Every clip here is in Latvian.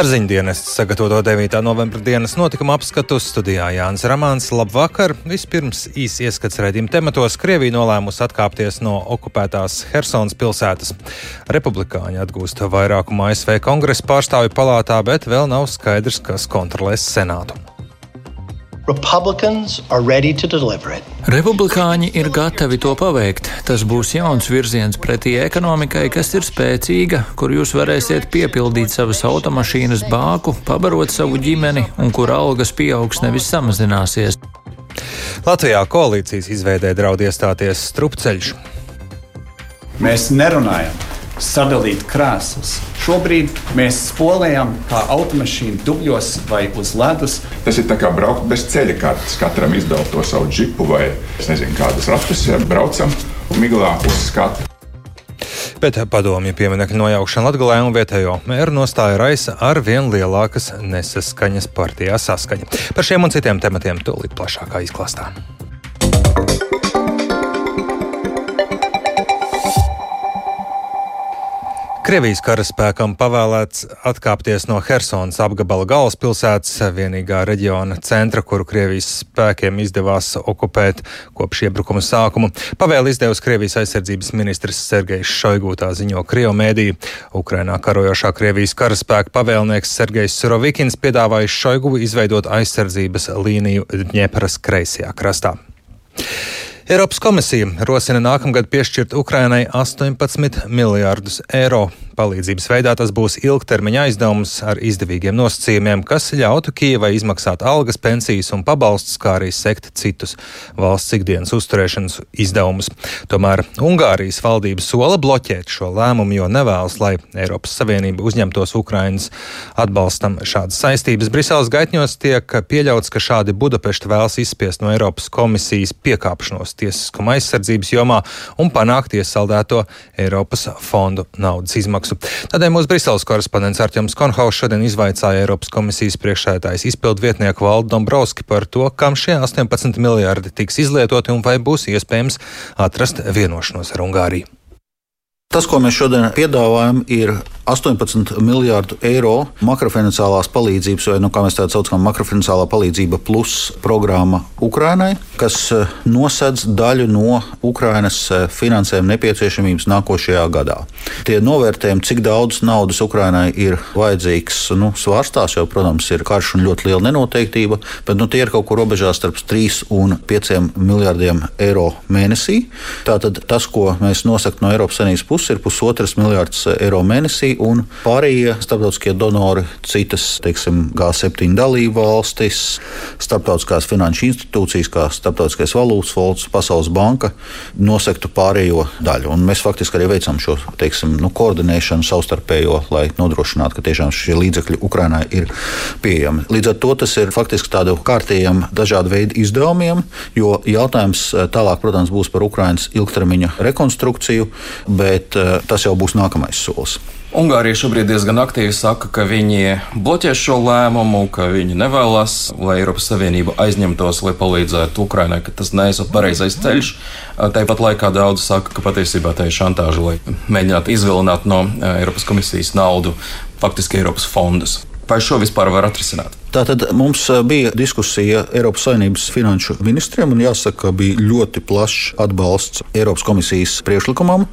Ar ziņdienas sagatavoto 9. novembra dienas notikuma apskatu studijā Jānis Ramāns. Labvakar! Vispirms īsi ieskats redzījuma tematos. Krievija nolēmusi atkāpties no okupētās Helsonas pilsētas. Republikāņi atgūst vairākumu ASV kongresa pārstāvju palātā, bet vēl nav skaidrs, kas kontrolēs senātu. Republikāņi ir gatavi to paveikt. Tas būs jauns virziens pretī ekonomikai, kas ir spēcīga, kur jūs varēsiet piepildīt savas automašīnas bāku, pabarot savu ģimeni un kur algas pieaugs nevis samazināsies. Latvijā koalīcijas izveidē draud iestāties strupceļš. Mēs nerunājam sadalīt krēslus. Šobrīd mēs spolējam kā automašīnu dubļos vai uz ledus. Tas ir kā braukt bez ceļa kartes. Katram izdala to savu džipu vai nezinu, kādas ratus, ja braucam miglā uz skatu. Bet padomju pieminiektu nojaukšana Latvijā un vietējo mēru nostāja raisa ar vien lielākas nesaskaņas partijā saskaņa. Par šiem un citiem tematiem tūlīt plašākā izklāstā. Krievijas karaspēkam pavēlēts atkāpties no Helsonas apgabala galvaspilsētas, vienīgā reģiona centra, kuru Krievijas spēkiem izdevās okupēt kopš iebrukuma sākuma. Pavēli izdevusi Krievijas aizsardzības ministrs Sergejs Šoigu, tā ziņo Krievu mēdī. Ukrainā karojošā Krievijas karaspēka pavēlnieks Sergejs Surovikins piedāvājis Šoigu izveidot aizsardzības līniju Dņepras kreisajā krastā. Eiropas komisija rosina nākamgad piešķirt Ukrainai 18 miljārdus eiro palīdzības veidā tas būs ilgtermiņa aizdevums ar izdevīgiem nosacījumiem, kas ļautu Kijavai izmaksāt algas, pensijas un pabalstus, kā arī sekt citus valsts ikdienas uzturēšanas izdevumus. Tomēr Ungārijas valdība sola bloķēt šo lēmumu, jo nevēlas, lai Eiropas Savienība uzņemtos Ukrainas atbalstam šādas saistības. Briseles gaitņos tiek pieļauts, ka šādi Budapešta vēlas izspiest no Eiropas komisijas piekāpšanos tiesiskuma aizsardzības jomā un panākt iesaldēto Eiropas fondu naudas izmaksu izmaksu. Tādēļ mūsu Briseles korespondents Arķems Konhaus šodien izvaicāja Eiropas komisijas priekšsēdājas izpildu vietnieku Valdu Dombrovski par to, kam šie 18 miljardi tiks izlietoti un vai būs iespējams atrast vienošanos ar Ungāriju. Tas, ko mēs šodien piedāvājam, ir 18 miljārdu eiro makrofinanciālās palīdzības, vai nu, kā mēs tādu saucam, makrofinanciālā palīdzība plus programma Ukrainai, kas eh, nosedz daļu no Ukrainas eh, finansējuma nepieciešamības nākošajā gadā. Tie novērtējumi, cik daudz naudas Ukrainai ir vajadzīgs, nu, svārstās, jo, protams, ir karš un ļoti liela nenoteiktība, bet nu, tie ir kaut kur robežās starp 3 un 5 miljardiem eiro mēnesī. Tātad tas, ko mēs nosakām no Eiropas Savienības puses, ir pusotras miljardus eiro mēnesī un pārējie starptautiskie donori, citas, teiksim, G7 dalību valstis, starptautiskās finanšu institūcijas, kā Starptautiskais valūtas fonds, Pasaules banka, nosektu pārējo daļu. Un mēs faktiski arī veicam šo teiksim, nu, koordinēšanu savstarpējo, lai nodrošinātu, ka tiešām šie līdzekļi Ukrainai ir pieejami. Līdz ar to tas ir faktiski tādu kārtējiem dažādu veidu izdevumiem, jo jautājums eh, tālāk, protams, būs par Ukrainas ilgtermiņa rekonstrukciju, bet eh, tas jau būs nākamais solis. Ungārija šobrīd diezgan aktīvi saka, ka viņi bloķēs šo lēmumu, ka viņi nevēlas, lai Eiropas Savienība aizņemtos, lai palīdzētu Ukrainai, ka tas neesot pareizais ceļš. Tāpat laikā daudzi saka, ka patiesībā tā ir šantāža, lai mēģinātu izvilināt no Eiropas komisijas naudu faktiski Eiropas fondus. Vai šo vispār var atrisināt? Tātad mums bija diskusija Eiropas Savienības finanšu ministriem, un jāsaka, ka bija ļoti plašs atbalsts Eiropas komisijas priekšlikumam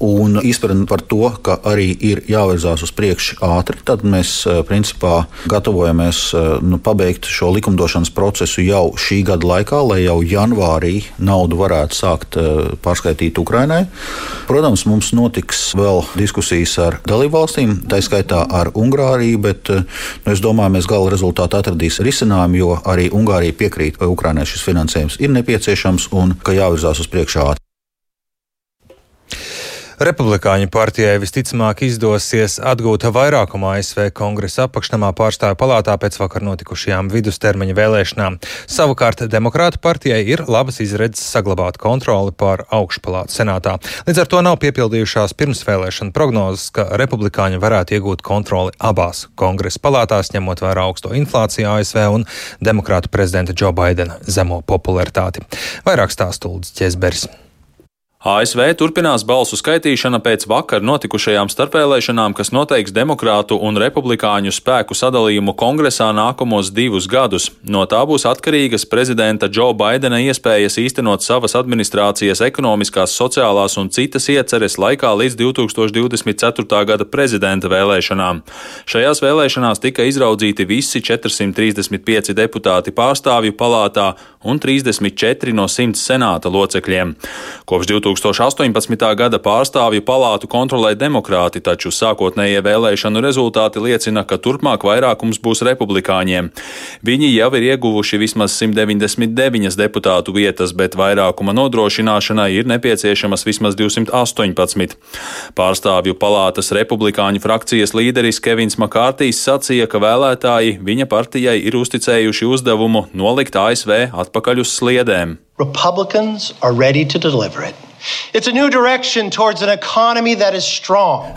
un izpratne par to, ka arī ir jāvirzās uz priekšu ātri. Tad mēs principā gatavojamies nu, pabeigt šo likumdošanas procesu jau šī gada laikā, lai jau janvārī naudu varētu sākt pārskaitīt Ukrainai. Protams, mums notiks vēl diskusijas ar dalībvalstīm, tā skaitā ar Ungāriju, bet nu, es domāju, mēs gala rezultātā atradīs risinājumu, jo arī Ungārija piekrīt, ka Ukrainai šis finansējums ir nepieciešams un ka jāvirzās uz priekšu ātri. Republikāņu partijai visticamāk izdosies atgūt vairākumu ASV kongresa apakšnamā pārstāvju palātā pēc vakar notikušajām vidustermiņa vēlēšanām. Savukārt Demokrātu partijai ir labas izredzes saglabāt kontroli pār augšpalātu senātā. Līdz ar to nav piepildījušās pirmsvēlēšana prognozes, ka republikāņi varētu iegūt kontroli abās kongresa palātās, ņemot vērā augsto inflāciju ASV un demokrātu prezidenta Džo Baidena zemo popularitāti. Vairāk stāstūlis Ķesberis. ASV turpinās balsu skaitīšana pēc vakar notikušajām starpvēlēšanām, kas noteiks demokrātu un republikāņu spēku sadalījumu kongresā nākamos divus gadus. No tā būs atkarīgas prezidenta Džo Baidena iespējas īstenot savas administrācijas ekonomiskās, sociālās un citas ieceres laikā līdz 2024. gada prezidenta vēlēšanām. Šajās vēlēšanās tika izraudzīti visi 435 deputāti pārstāvju palātā un 34 no 100 senāta locekļiem. Kopš 2018. gada pārstāvju palātu kontrolē demokrāti, taču sākotnējie vēlēšanu rezultāti liecina, ka turpmāk vairākums būs republikāņiem. Viņi jau ir ieguvuši vismaz 199 deputātu vietas, bet vairākuma nodrošināšanai ir nepieciešamas vismaz 218. Pārstāvju palātas republikāņu frakcijas līderis Kevins Makārtīs sacīja, ka vēlētāji viņa partijai ir uzticējuši uzdevumu nolikt ASV atpakaļ uz sliedēm. Republicans are ready to deliver it.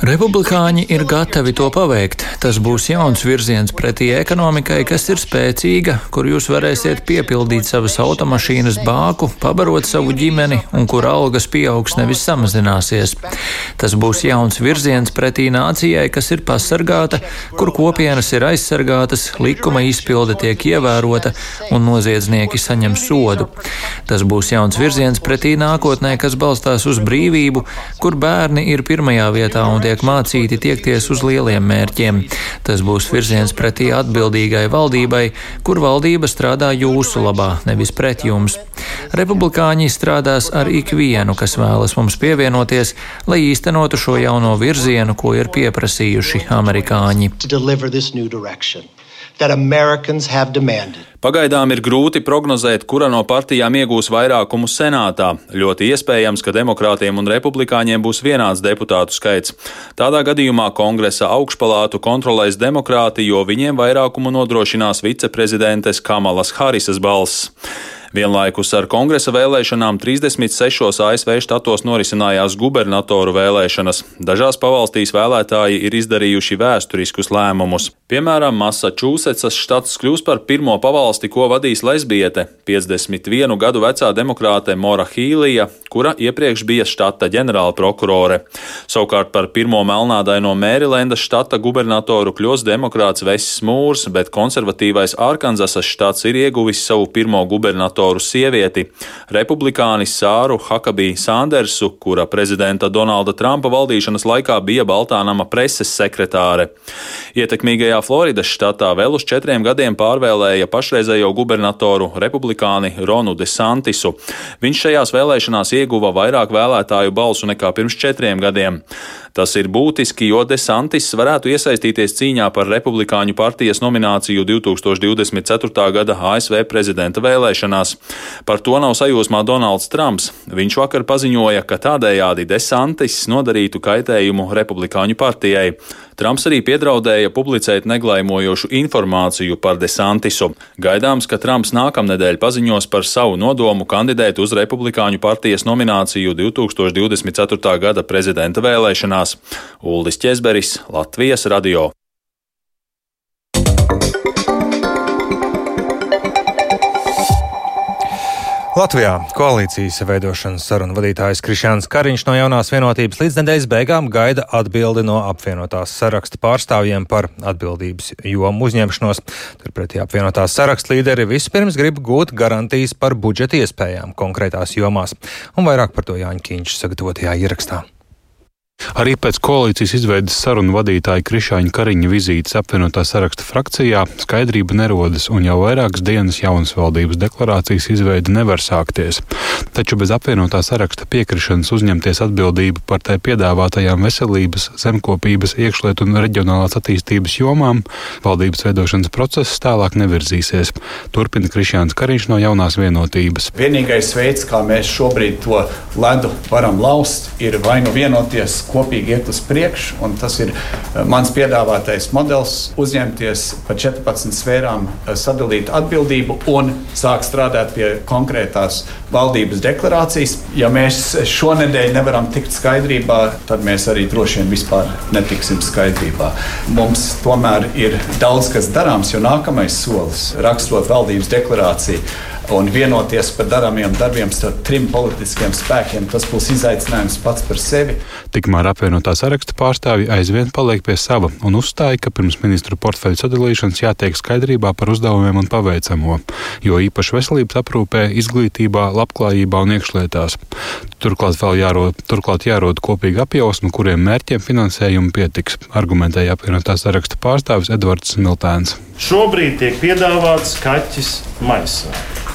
Republikāņi ir gatavi to paveikt. Tas būs jauns virziens pretī ekonomikai, kas ir spēcīga, kur jūs varēsiet piepildīt savas automašīnas bāku, pabarot savu ģimeni un kur algas pieaugs nevis samazināsies. Tas būs jauns virziens pretī nācijai, kas ir pasargāta, kur kopienas ir aizsargātas, likuma izpilde tiek ievērota un noziedznieki saņem sodu. Tas būs jauns virziens pretī nākotnē, kas balstās uz brīvību, kur bērni ir pirmajā vietā un tiek mācīti tiekties uz lieliem mērķiem. Tas būs virziens pretī atbildīgai valdībai, kur valdība strādā jūsu labā, nevis pret jums. Republikāņi strādās ar ikvienu, kas vēlas mums pievienoties, lai īstenotu šo jauno virzienu, ko ir pieprasījuši amerikāņi. Pagaidām ir grūti prognozēt, kura no partijām iegūs vairākumu senātā. Ļoti iespējams, ka demokrātiem un republikāņiem būs vienāds deputātu skaits. Tādā gadījumā kongresa augšpalātu kontrolēs demokrāti, jo viņiem vairākumu nodrošinās viceprezidentes Kamalas Harisas balss. Vienlaikus ar kongresa vēlēšanām 36 ASV štatos norisinājās gubernatoru vēlēšanas. Dažās pavalstīs vēlētāji ir izdarījuši vēsturiskus lēmumus. Piemēram, Massachusettsas štats kļūs par pirmo pavalsti, ko vadīs lesbiete - 51 gadu vecā demokrāte Mora Hīlija, kura iepriekš bija štata ģenerāla prokurore. Savukārt par pirmo melnādaino Mērilendas štata gubernatoru kļūs demokrāts Vesis Mūrs, bet konservatīvais Arkansasas štats ir ieguvis savu pirmo gubernatoru sievieti, republikāni Sāru Hakabī Sandersu, kura prezidenta Donalda Trumpa valdīšanas laikā bija Baltānama preses sekretāre. Ietekmīgajā Floridas štatā vēl uz četriem gadiem pārvēlēja pašreizējo gubernatoru republikāni Ronu DeSantisu. Viņš šajās vēlēšanās ieguva vairāk vēlētāju balsu nekā pirms četriem gadiem. Tas ir būtiski, jo Desantis varētu iesaistīties cīņā par Republikāņu partijas nomināciju 2024. gada ASV prezidenta vēlēšanās. Par to nav sajūsmā Donalds Trumps. Viņš vakar paziņoja, ka tādējādi Desantis nodarītu kaitējumu Republikāņu partijai. Trumps arī piedraudēja publicēt neglaimojošu informāciju par Desantisu. Gaidāms, ka Trumps nākamnedēļ paziņos par savu nodomu kandidēt uz Republikāņu partijas nomināciju 2024. gada prezidenta vēlēšanās. Uldis Česberis, Latvijas radio. Latvijā koalīcijas veidošanas sarunu vadītājs Krišāns Kariņš no jaunās vienotības līdz nedēļas beigām gaida atbildi no apvienotās saraksta pārstāvjiem par atbildības jomu uzņemšanos. Turpretī apvienotās saraksta līderi vispirms grib gūt garantijas par budžeta iespējām konkrētās jomās, un vairāk par to Jāņa Kīņš sagatavotajā ierakstā. Arī pēc koalīcijas izveidas sarunu vadītāja Krišāņa Kariņa vizītes apvienotā saraksta frakcijā skaidrība nerodas, un jau vairākas dienas jaunas valdības deklarācijas izveide nevar sākties. Taču bez apvienotā saraksta piekrišanas uzņemties atbildību par tai piedāvātajām veselības, zemkopības, iekšlietu un reģionālās attīstības jomām valdības veidošanas process tālāk nevirzīsies. Turpina Krišāns Kariņš no jaunās vienotības. Vienīgais veids, kā mēs šobrīd to ledu varam laust, ir vai nu vienoties kopīgi iet uz priekšu. Tas ir eh, mans piedāvātais modelis - uzņemties pa 14 sfērām, eh, sadalīt atbildību un sākt strādāt pie konkrētās valdības deklarācijas. Ja mēs šonadēļ nevaram tikt skaidrībā, tad mēs arī droši vien vispār netiksim skaidrībā. Mums tomēr ir daudz kas darāms, jo nākamais solis, rakstot valdības deklarāciju, un vienoties par darāmiem darbiem starp trim politiskiem spēkiem. Tas būs izaicinājums pats par sevi. Tikmēr apvienotā saraksta pārstāvji aizvien paliek pie sava un uzstāja, ka pirms ministru portfeļu sadalīšanas jātiek skaidrībā par uzdevumiem un paveicamo, jo īpaši veselības aprūpē, izglītībā, labklājībā un iekšlietās. Turklāt vēl jārod, turklāt jārod kopīga apjausma, kuriem mērķiem finansējumu pietiks, argumentēja apvienotā saraksta pārstāvis Edvards Smiltēns. Šobrīd tiek piedāvāts kaķis maisā.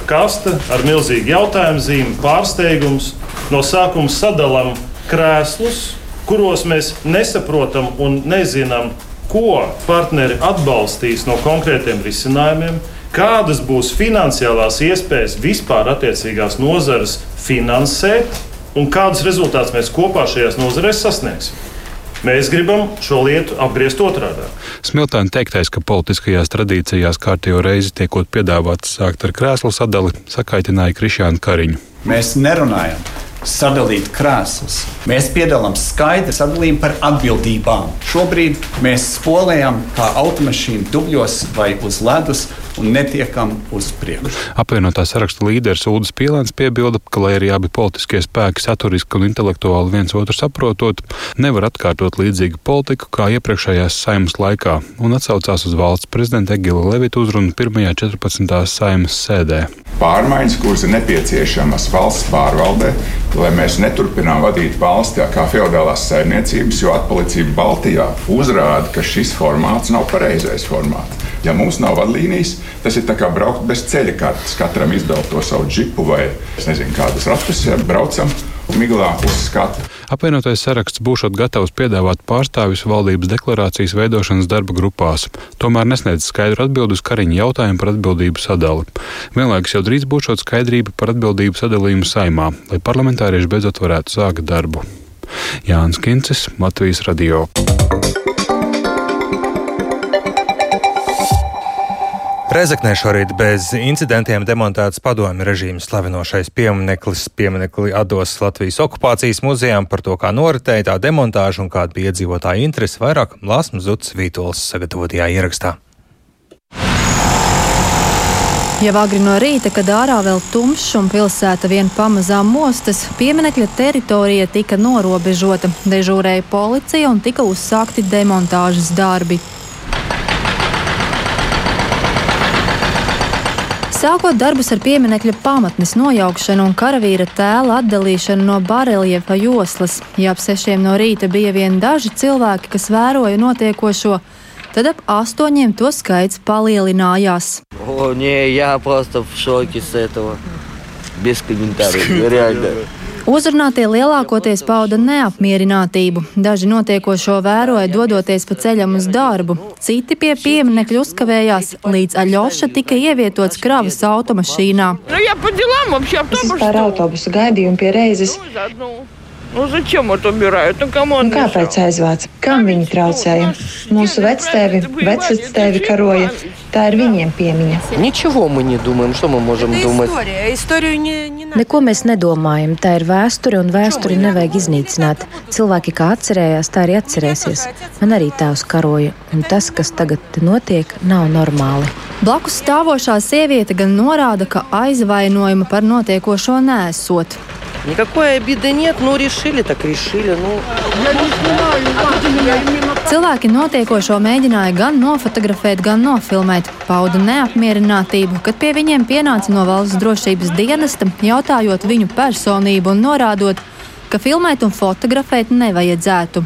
Kaste ar milzīgu jautājumu zīmi, pārsteigums. No sākuma sadalām krēslus, kuros mēs nesaprotam un nezinām, ko partneri atbalstīs no konkrētiem risinājumiem, kādas būs finansiālās iespējas vispār attiecīgās nozares finansēt un kādus rezultātus mēs kopā šajās nozarēs sasniegsim. Mēs gribam šo lietu apgriezt otrādi. Smiltāna teiktais, ka politiskajās tradīcijās kārtējo reizi tiekot piedāvāts sākt ar krēslu sadali, sakaitināja Krišānu Kariņu. Mēs nerunājam sadalīt krēslus. Mēs piedāvājam skaidru sadalījumu par atbildībām. Šobrīd mēs spolējam kā automašīnu dubļos vai uz ledus un netiekam uz priekšu. Apvienotā saraksta līderis Ulris Pielāns piebilda, ka, lai arī abi politiskie spēki saturiski un intelektuāli viens otru saprotot, nevar atkārtot līdzīgu politiku kā iepriekšējās saimas laikā, un atsaucās uz valsts prezidenta Egila Levita uzrunu 1. 14. saimas sēdē. Pārmaiņas, kuras ir nepieciešamas valsts pārvaldē, lai mēs neturpinām vadīt valsti kā feudālās saimniecības, jo atpalicība Baltijā uzrāda, ka šis formāts nav pareizais formāts. Ja mums nav vadlīnijas, tas ir kā braukt bez ceļa kartes. Katram izdot to savu džipu vai nezinu, kādus ratus, braucam miglā uz skatu. Apvienotais saraksts būšot gatavs piedāvāt pārstāvjus valdības deklarācijas veidošanas darba grupās. Tomēr nesniedz skaidru atbildi uz Kariņa jautājumu par atbildību sadali. Vienlaikus jau drīz būšot skaidrība par atbildību sadalījumu saimā, lai parlamentārieši beidzot varētu sākt darbu. Jānis Kincis, Latvijas Radio. Rezeknē šorīt bez incidentiem demontēts padomju režīma slavinošais piemineklis, pieminekli atdos Latvijas okupācijas muzejām par to, kā noritēja tā demontāža un kāda bija iedzīvotāja interese vairāk Lāsmas Zuts Vītols sagatavotajā ierakstā. Jau agri no rīta, kad ārā vēl tumšs un pilsēta vien pamazām mostas, pieminekļa teritorija tika norobežota, dežūrēja policija un tika uzsākti demontāžas darbi. Sākot darbus ar pieminiekļa pamatnes nojaukšanu un karavīra tēla atdalīšanu no bareljefa joslas, ja ap sešiem no rīta bija vien daži cilvēki, kas vēroja notiekošo, tad ap astoņiem to skaits palielinājās. O, не, я просто в шоке с этого. Без комментариев, реально. Uzrunātie lielākoties pauda neapmierinātību. Daži notiekošo vēroja dodoties pa ceļam uz darbu, citi pie pieminiekļa uzkavējās, līdz Aļoša tika ievietots kravas automašīnā. Par autobusu gaidījumu pie reizes. Nu, zачем это убирают? Nu, nu, kāpēc aizvāc? Kam viņi traucēja? Mūsu vectēvi, vecvectēvi karoja. Tā ir viņiem piemiņa. Neko mēs nedomājam. Tā ir vēsture, un vēsturi nevajag iznīcināt. Cilvēki kā atcerējās, tā arī atcerēsies. Man arī tēvs karoja, un tas, kas tagad notiek, nav normāli. Blakus stāvošā sieviete gan norāda, ka aizvainojuma par notiekošo nesot. Никакой обиды нет, ну решили, так решили. Nu. Cilvēki notiekošo mēģināja gan nofotografēt, gan nofilmēt. Pauda neapmierinātību, kad pie viņiem pienāca no valsts drošības dienesta, jautājot viņu personību un norādot, ka filmēt un fotografēt nevajadzētu.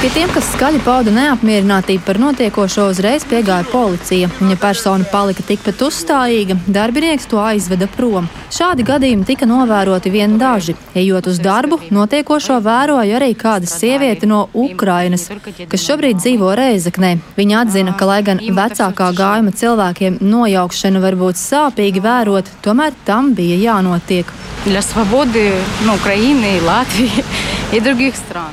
Pie tiem, kas skaļi pauda neapmierinātību par notiekošo, uzreiz piegāja policija. Ja persona palika tikpat uzstājīga, darbinieks to aizveda prom. Šādi gadījumi tika novēroti vien daži. Ejot uz darbu, notiekošo vēroja arī kāda sieviete no Ukrainas, kas šobrīd dzīvo Reizeknē. Viņa atzina, ka, lai gan vecākā gājuma cilvēkiem nojaukšana var būt sāpīgi vērot, tomēr tam bija jānotiek notiek.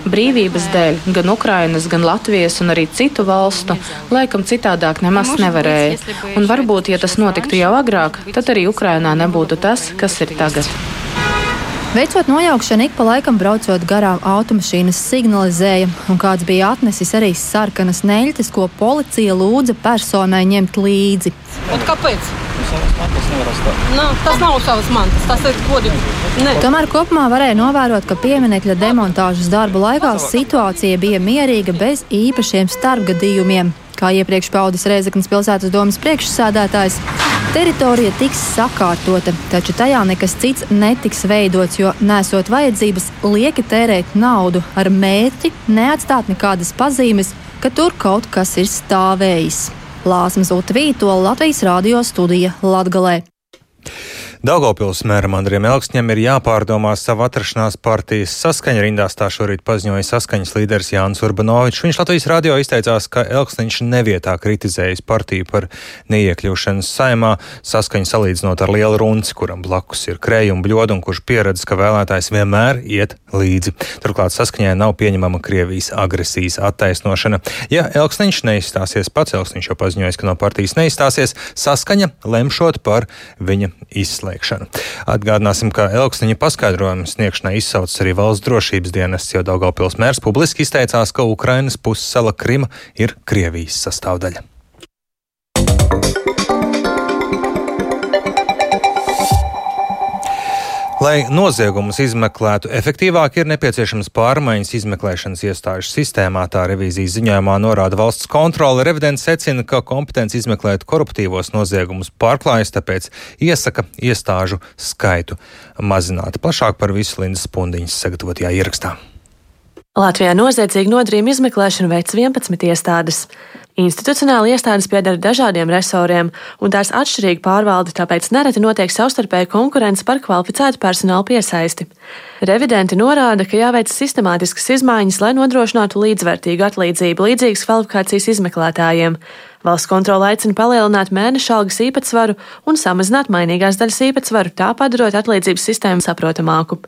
Brīvības dēļ gan Ukrainas, gan Latvijas un arī citu valstu laikam citādāk nemaz nevarēja. Un varbūt, ja tas notiktu jau agrāk, tad arī Ukrainā nebūtu tas, kas ir tagad. Veicot nojaukšanu, ik pa laikam braucot garām automašīnas signalizēja, un kāds bija atnesis arī sarkanas neļķes, ko policija lūdza personai ņemt līdzi. Un kāpēc? Nu, tas nav savas mantas, tas ir godīgi. Tomēr kopumā varēja novērot, ka pieminiekļa demontāžas darbu laikā situācija bija mierīga bez īpašiem starpgadījumiem. Kā iepriekš paudis Reizeknas pilsētas domas priekšsādātājs, teritorija tiks sakārtota, taču tajā nekas cits netiks veidots, jo nesot vajadzības lieki tērēt naudu ar mērķi neatstāt nekādas pazīmes, ka tur kaut kas ir stāvējis. Lāsmas Utvīto Latvijas radio studija Latgalē. Daugopils mēram Andriem Elksņam ir jāpārdomā savu atrašanās partijas saskaņa rindās, tā šorīt paziņoja saskaņas līderis Jānis Urbanovičs. Viņš Latvijas radio izteicās, ka Elksniņš nevietā kritizējis partiju par neiekļūšanu saimā, saskaņa salīdzinot ar lielu runci, kuram blakus ir krējuma bļodu un kurš pieredz, ka vēlētājs vienmēr iet līdzi. Turklāt saskaņai nav pieņemama Krievijas agresijas attaisnošana. Ja Elksniņš neizstāsies pats, Elksniņš jau paziņojis, ka no partijas neizstāsies, saskaņa lemšot par viņa izslēgšanu izslēgšanu. Atgādināsim, ka Elksniņa paskaidrojumu sniegšanai izsaucis arī valsts drošības dienests, jo Daugavpils mērs publiski izteicās, ka Ukrainas pussala Krima ir Krievijas sastāvdaļa. Lai noziegumus izmeklētu efektīvāk, ir nepieciešams pārmaiņas izmeklēšanas iestāžu sistēmā. Tā revīzijas ziņojumā norāda valsts kontrole. Revidents secina, ka kompetence izmeklēt koruptīvos noziegumus pārklājas, tāpēc iesaka iestāžu skaitu mazināt. Plašāk par visu Lindas Pundiņas sagatavotajā ierakstā. Latvijā noziedzīgu nodarījumu izmeklēšanu veic 11 iestādes. Institucionāli iestādes piedara dažādiem resoriem, un tās atšķirīgi pārvalda, tāpēc nereti notiek savstarpēja konkurence par kvalificētu personālu piesaisti. Revidenti norāda, ka jāveic sistemātiskas izmaiņas, lai nodrošinātu līdzvērtīgu atlīdzību līdzīgas kvalifikācijas izmeklētājiem. Valsts kontrole aicina palielināt mēneša algas īpatsvaru un samazināt mainīgās daļas īpatsvaru, tā padarot atlīdzības sistēmu saprotamāku.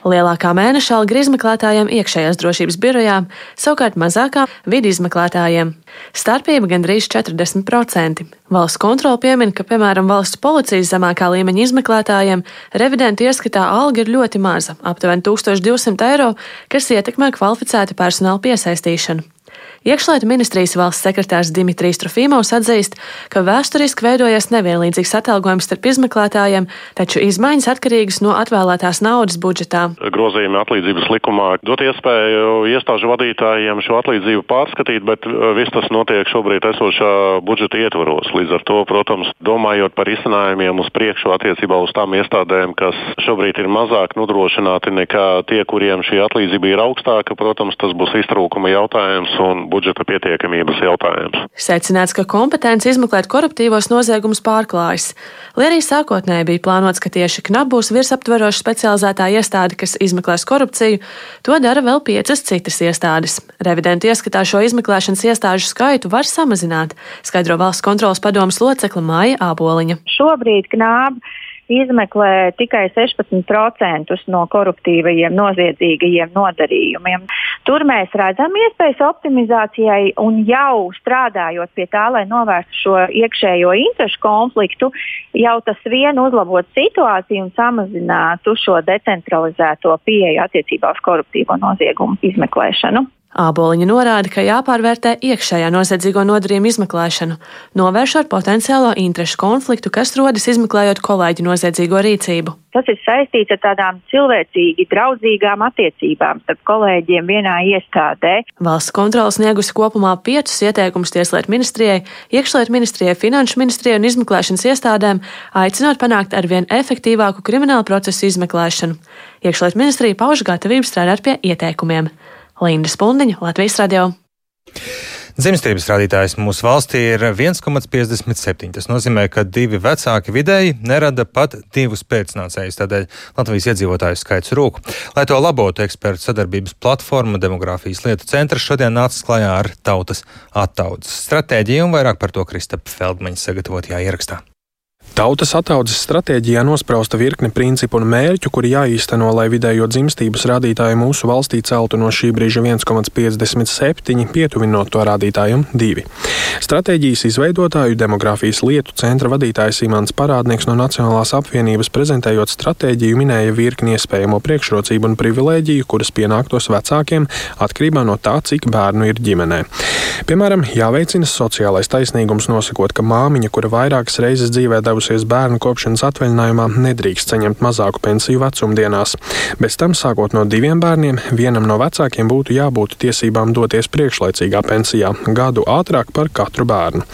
Lielākā mēneša alga izmeklētājiem iekšējās drošības birojām, savukārt mazākā vidi izmeklētājiem. Starpība gandrīz 40%. Valsts kontrole piemin, ka, piemēram, valsts policijas zemākā līmeņa izmeklētājiem revidentu ieskatā alga ir ļoti maza - aptuveni 1200 eiro, kas ietekmē kvalificētu personāla piesaistīšanu. Iekšlietu ministrijas valsts sekretārs Dimitrijs Trofīmovs atzīst, ka vēsturiski veidojies nevienlīdzīgs atalgojums starp izmeklētājiem, taču izmaiņas atkarīgas no atvēlētās naudas budžetā. Grozījumi atlīdzības likumā dot iespēju iestāžu vadītājiem šo atlīdzību pārskatīt, bet uh, viss tas notiek šobrīd esošā budžeta ietvaros. Līdz ar to, protams, domājot par izcinājumiem uz priekšu attiecībā uz tām iestādēm, kas šobrīd ir mazāk nodrošināti nekā tie, kuriem šī atlīdzība ir augstāka, protams, tas būs iztrūkuma jautājums un budžeta pietiekamības jautājums. Secināts, ka kompetence izmeklēt koruptīvos noziegumus pārklājas. Lai arī sākotnēji bija plānots, ka tieši KNAP būs virsaptveroša specializētā iestāde, kas izmeklēs korupciju, to dara vēl piecas citas iestādes. Revidenti ieskatā šo izmeklēšanas iestāžu skaitu var samazināt, skaidro valsts kontrolas padomas locekla Māja Āboliņa. Šobrīd KNAP izmeklē tikai 16% no koruptīvajiem, noziedzīgajiem nodarījumiem. Tur mēs redzam iespējas optimizācijai un jau strādājot pie tā, lai novērstu šo iekšējo interešu konfliktu, jau tas vien uzlabot situāciju un samazinātu šo decentralizēto pieeju attiecībā uz koruptīvo noziegumu izmeklēšanu. Āboliņa norāda, ka jāpārvērtē iekšējā noziedzīgo nodarījumu izmeklēšanu, novēršot potenciālo interešu konfliktu, kas rodas izmeklējot kolēģu noziedzīgo rīcību. Tas ir saistīts ar tādām cilvēcīgi draudzīgām attiecībām starp kolēģiem vienā iestādē. Valsts kontrolas sniegusi kopumā piecus ieteikumus Tieslietu ministrijai, iekšlietu ministrijai, finanšu ministrijai un izmeklēšanas iestādēm, aicinot panākt arvien efektīvāku kriminālu procesu izmeklēšanu. Iekšlietu ministrija pauž gatavību strādāt pie ieteikumiem. Linda Spundiņa, Latvijas radio. Dzimstības rādītājs mūsu valstī ir 1,57. Tas nozīmē, ka divi vecāki vidēji nerada pat divus pēcnācējus. Tādēļ Latvijas iedzīvotāju skaits rūk. Lai to labotu, ekspertu sadarbības platforma Demogrāfijas lietu centrs šodien nāca klajā ar tautas attaudzes stratēģiju un vairāk par to Kristapa Feldmaņa sagatavotajā ierakstā. Tautas attaudzes stratēģijā nosprausta virkne principu un mērķu, kuri jāīsteno, lai vidējo dzimstības rādītāju mūsu valstī celtu no šī brīža 1,57 pietuvinot to rādītājam 2. Stratēģijas izveidotāju demogrāfijas lietu centra vadītājs Imants Parādnieks no Nacionālās apvienības prezentējot stratēģiju minēja virkni iespējamo priekšrocību un privilēģiju, kuras pienāktos vecākiem atkarībā no tā, cik bērnu ir ģimenē. Piemēram, jāveicina sociālais taisnīgums, nosakot, ka māmiņa, kura vairākas reizes dzīvē devusies bērnu kopšanas atvaļinājumā, nedrīkst saņemt mazāku pensiju vecumdienās. Bez tam, sākot no diviem bērniem, vienam no vecākiem būtu jābūt tiesībām doties priekšlaicīgā pensijā gadu ātrāk par katru bērnu.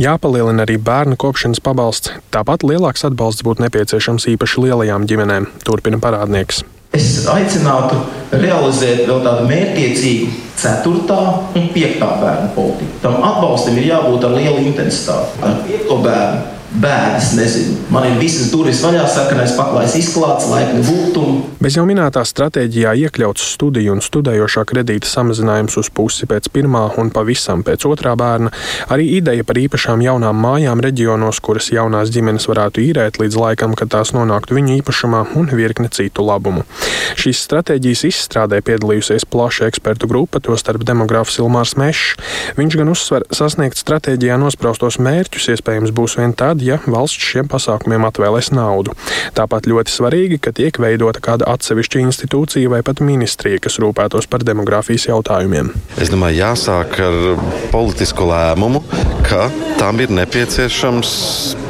Jāpalielina arī bērnu kopšanas pabalsts, tāpat lielāks atbalsts būtu nepieciešams īpaši lielajām ģimenēm, turpina parādnieks. Es aicinātu realizēt vēl tādu mērķiecīgu ceturtā un piektā bērnu politiku. Tam atbalstam ir jābūt ar lielu intensitāti. Ar piekto bērnu bēdas, nezinu. Man ir visas durvis vaļā, sarkanais paklājs izklāts, laipni būtumi. Bez jau minētā stratēģijā iekļauts studiju un studējošā kredīta samazinājums uz pusi pēc pirmā un pavisam pēc otrā bērna, arī ideja par īpašām jaunām mājām reģionos, kuras jaunās ģimenes varētu īrēt līdz laikam, kad tās nonāktu viņu īpašumā un virkne citu labumu. Šīs stratēģijas izstrādē piedalījusies plaša ekspertu grupa, tostarp demogrāfs Ilmārs Mešs. Viņš gan uzsver, sasniegt stratēģijā nospraustos mērķus iespējams būs vien tad, ja valsts šiem pasākumiem atvēlēs naudu. Tāpat ļoti svarīgi, ka tiek veidota kāda atsevišķa institūcija vai pat ministrija, kas rūpētos par demogrāfijas jautājumiem. Es domāju, jāsāk ar politisku lēmumu, ka tam ir nepieciešams,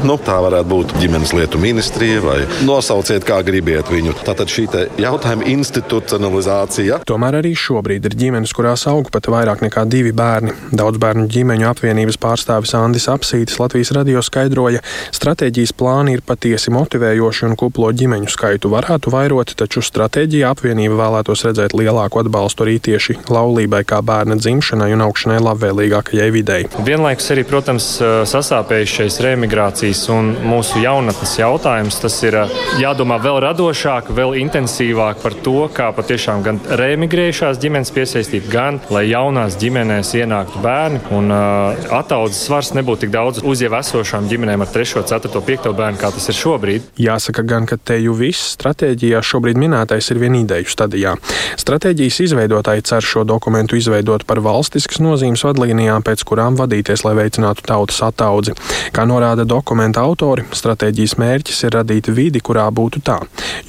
nu, tā varētu būt ģimenes lietu ministrija vai nosauciet, kā gribiet viņu. Tātad šī jautājuma institucionalizācija. Tomēr arī šobrīd ir ģimenes, kurās aug pat vairāk nekā divi bērni. Daudz bērnu ģimeņu apvienības pārstāvis Andis Apsītis Latvijas radio skaidroja, Stratēģijas plāni ir patiesi motivējoši un kuplo ģimeņu skaitu varētu vairot, taču stratēģijā apvienība vēlētos redzēt lielāku atbalstu arī tieši laulībai kā bērna dzimšanai un augšanai labvēlīgākajai videi. Vienlaikus arī, protams, sasāpējušais reemigrācijas un mūsu jaunatnes jautājums. Tas ir jādomā vēl radošāk, vēl intensīvāk par to, kā patiešām gan reemigrējušās ģimenes piesaistīt, gan lai jaunās ģimenēs ienāktu bērni un uh, attaudzes svars nebūtu tik daudz uz jau esošām ģimenēm ar 3, 4, 5 bērnu, kā tas ir šobrīd. Jāsaka gan, ka te jau viss stratēģijā šobrīd minētais ir vien ideju stadijā. Stratēģijas izveidotāji cer šo dokumentu izveidot par valstiskas nozīmes vadlīnijām, pēc kurām vadīties, lai veicinātu tautas attaudzi. Kā norāda dokumenta autori, stratēģijas mērķis ir radīt vidi, kurā būtu tā,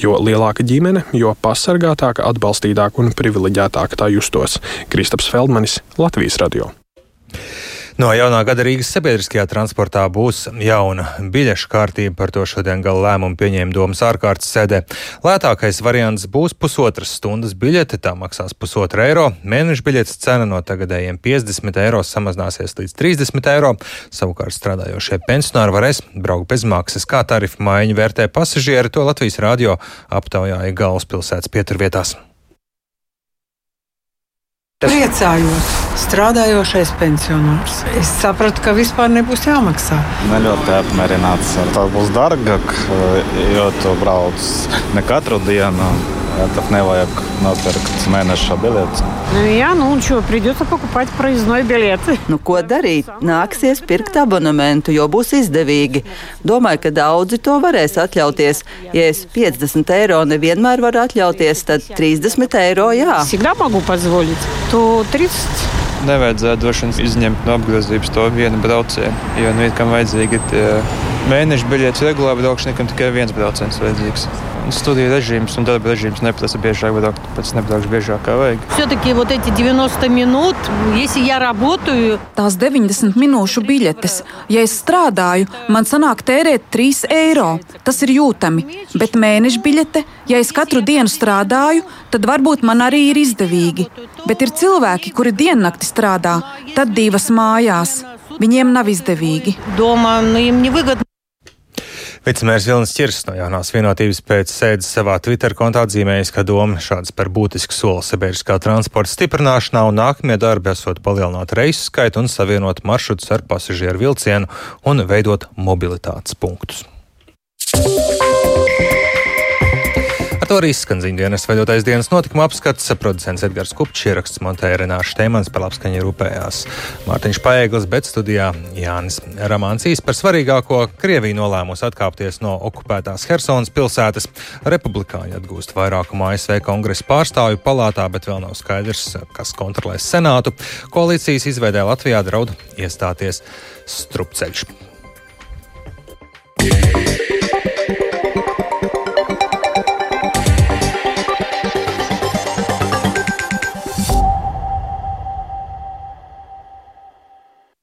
jo lielāka ģimene, jo pasargātāka, atbalstītāka un privileģētāka tā justos. Kristaps Feldmanis, Latvijas radio. No jaunā gada Rīgas sabiedriskajā transportā būs jauna biļešu kārtība. Par to šodien gala lēmumu pieņēma domas ārkārtas sēdē. Lētākais variants būs pusotras stundas biļete, tā maksās pusotra eiro. Mēneša biļetes cena no tagadējiem 50 eiro samazināsies līdz 30 eiro. Savukārt strādājošie pensionāri varēs braukt bez maksas. Kā tarifu maiņu vērtē pasažieri, to Latvijas radio aptaujāja galvaspilsētas pieturvietās. Priecājos, strādājošais pensionārs. Es sapratu, ka vispār nebūs jāmaksā. Ne ļoti apmierināts. Tā būs dārgāk, jo tu brauc ne katru dienu. Так неважно, nopirkt mēneša biļetes. Nu, jā, nu un šo придется покупать проездной билет. Nu, ko darīt? Nāksies pirkt abonementu, jo būs izdevīgi. Domāju, ka daudzi to varēs atļauties. Ja es 50 eiro nevienmēr varu atļauties, tad 30 eiro jā. Всегда могу позволить, то 30 nevajadzētu droši vien izņemt no apgrozības to vienu braucienu. Jo nu, kam vajadzīgi ir mēneša biļetes regulāri braukšanai, kam tikai viens brauciens vajadzīgs. Studiju režīms un darba režīms neprasa biežāk braukt, tāpēc nebraukšu biežāk kā vajag. Все-таки вот эти 90 минут, если я работаю... Tās 90 minūšu biļetes, ja es strādāju, man sanāk tērēt 3 eiro. Tas ir jūtami, bet mēneša biļete, ja es katru dienu strādāju, tad varbūt man arī ir izdevīgi. Bet ir cilvēki, kuri diennakti strādā, tad divas mājās. Viņiem nav izdevīgi. Domā, nu, Vicemērs Vilnis Čirs no jaunās vienotības pēc sēdes savā Twitter kontā atzīmējis, ka doma šāds par būtisku soli sabiedriskā transporta stiprināšanā un nākamie darbi esot palielināt reisu skaitu un savienot maršrutus ar pasažieru vilcienu un veidot mobilitātes punktus. Ar to arī skan ziņdienas veidotais dienas notikuma apskats. Producents Edgars Kupčs ieraksts montēja Renāša Teimans par labskaņu rūpējās. Mārtiņš Paēglis, bet studijā Jānis Ramāncīs par svarīgāko Krieviju nolēmusi atkāpties no okupētās Helsonas pilsētas. Republikāņi atgūst vairākumu ASV kongresa pārstāvju palātā, bet vēl nav skaidrs, kas kontrolēs senātu. Koalīcijas izveidē Latvijā draud iestāties strupceļš.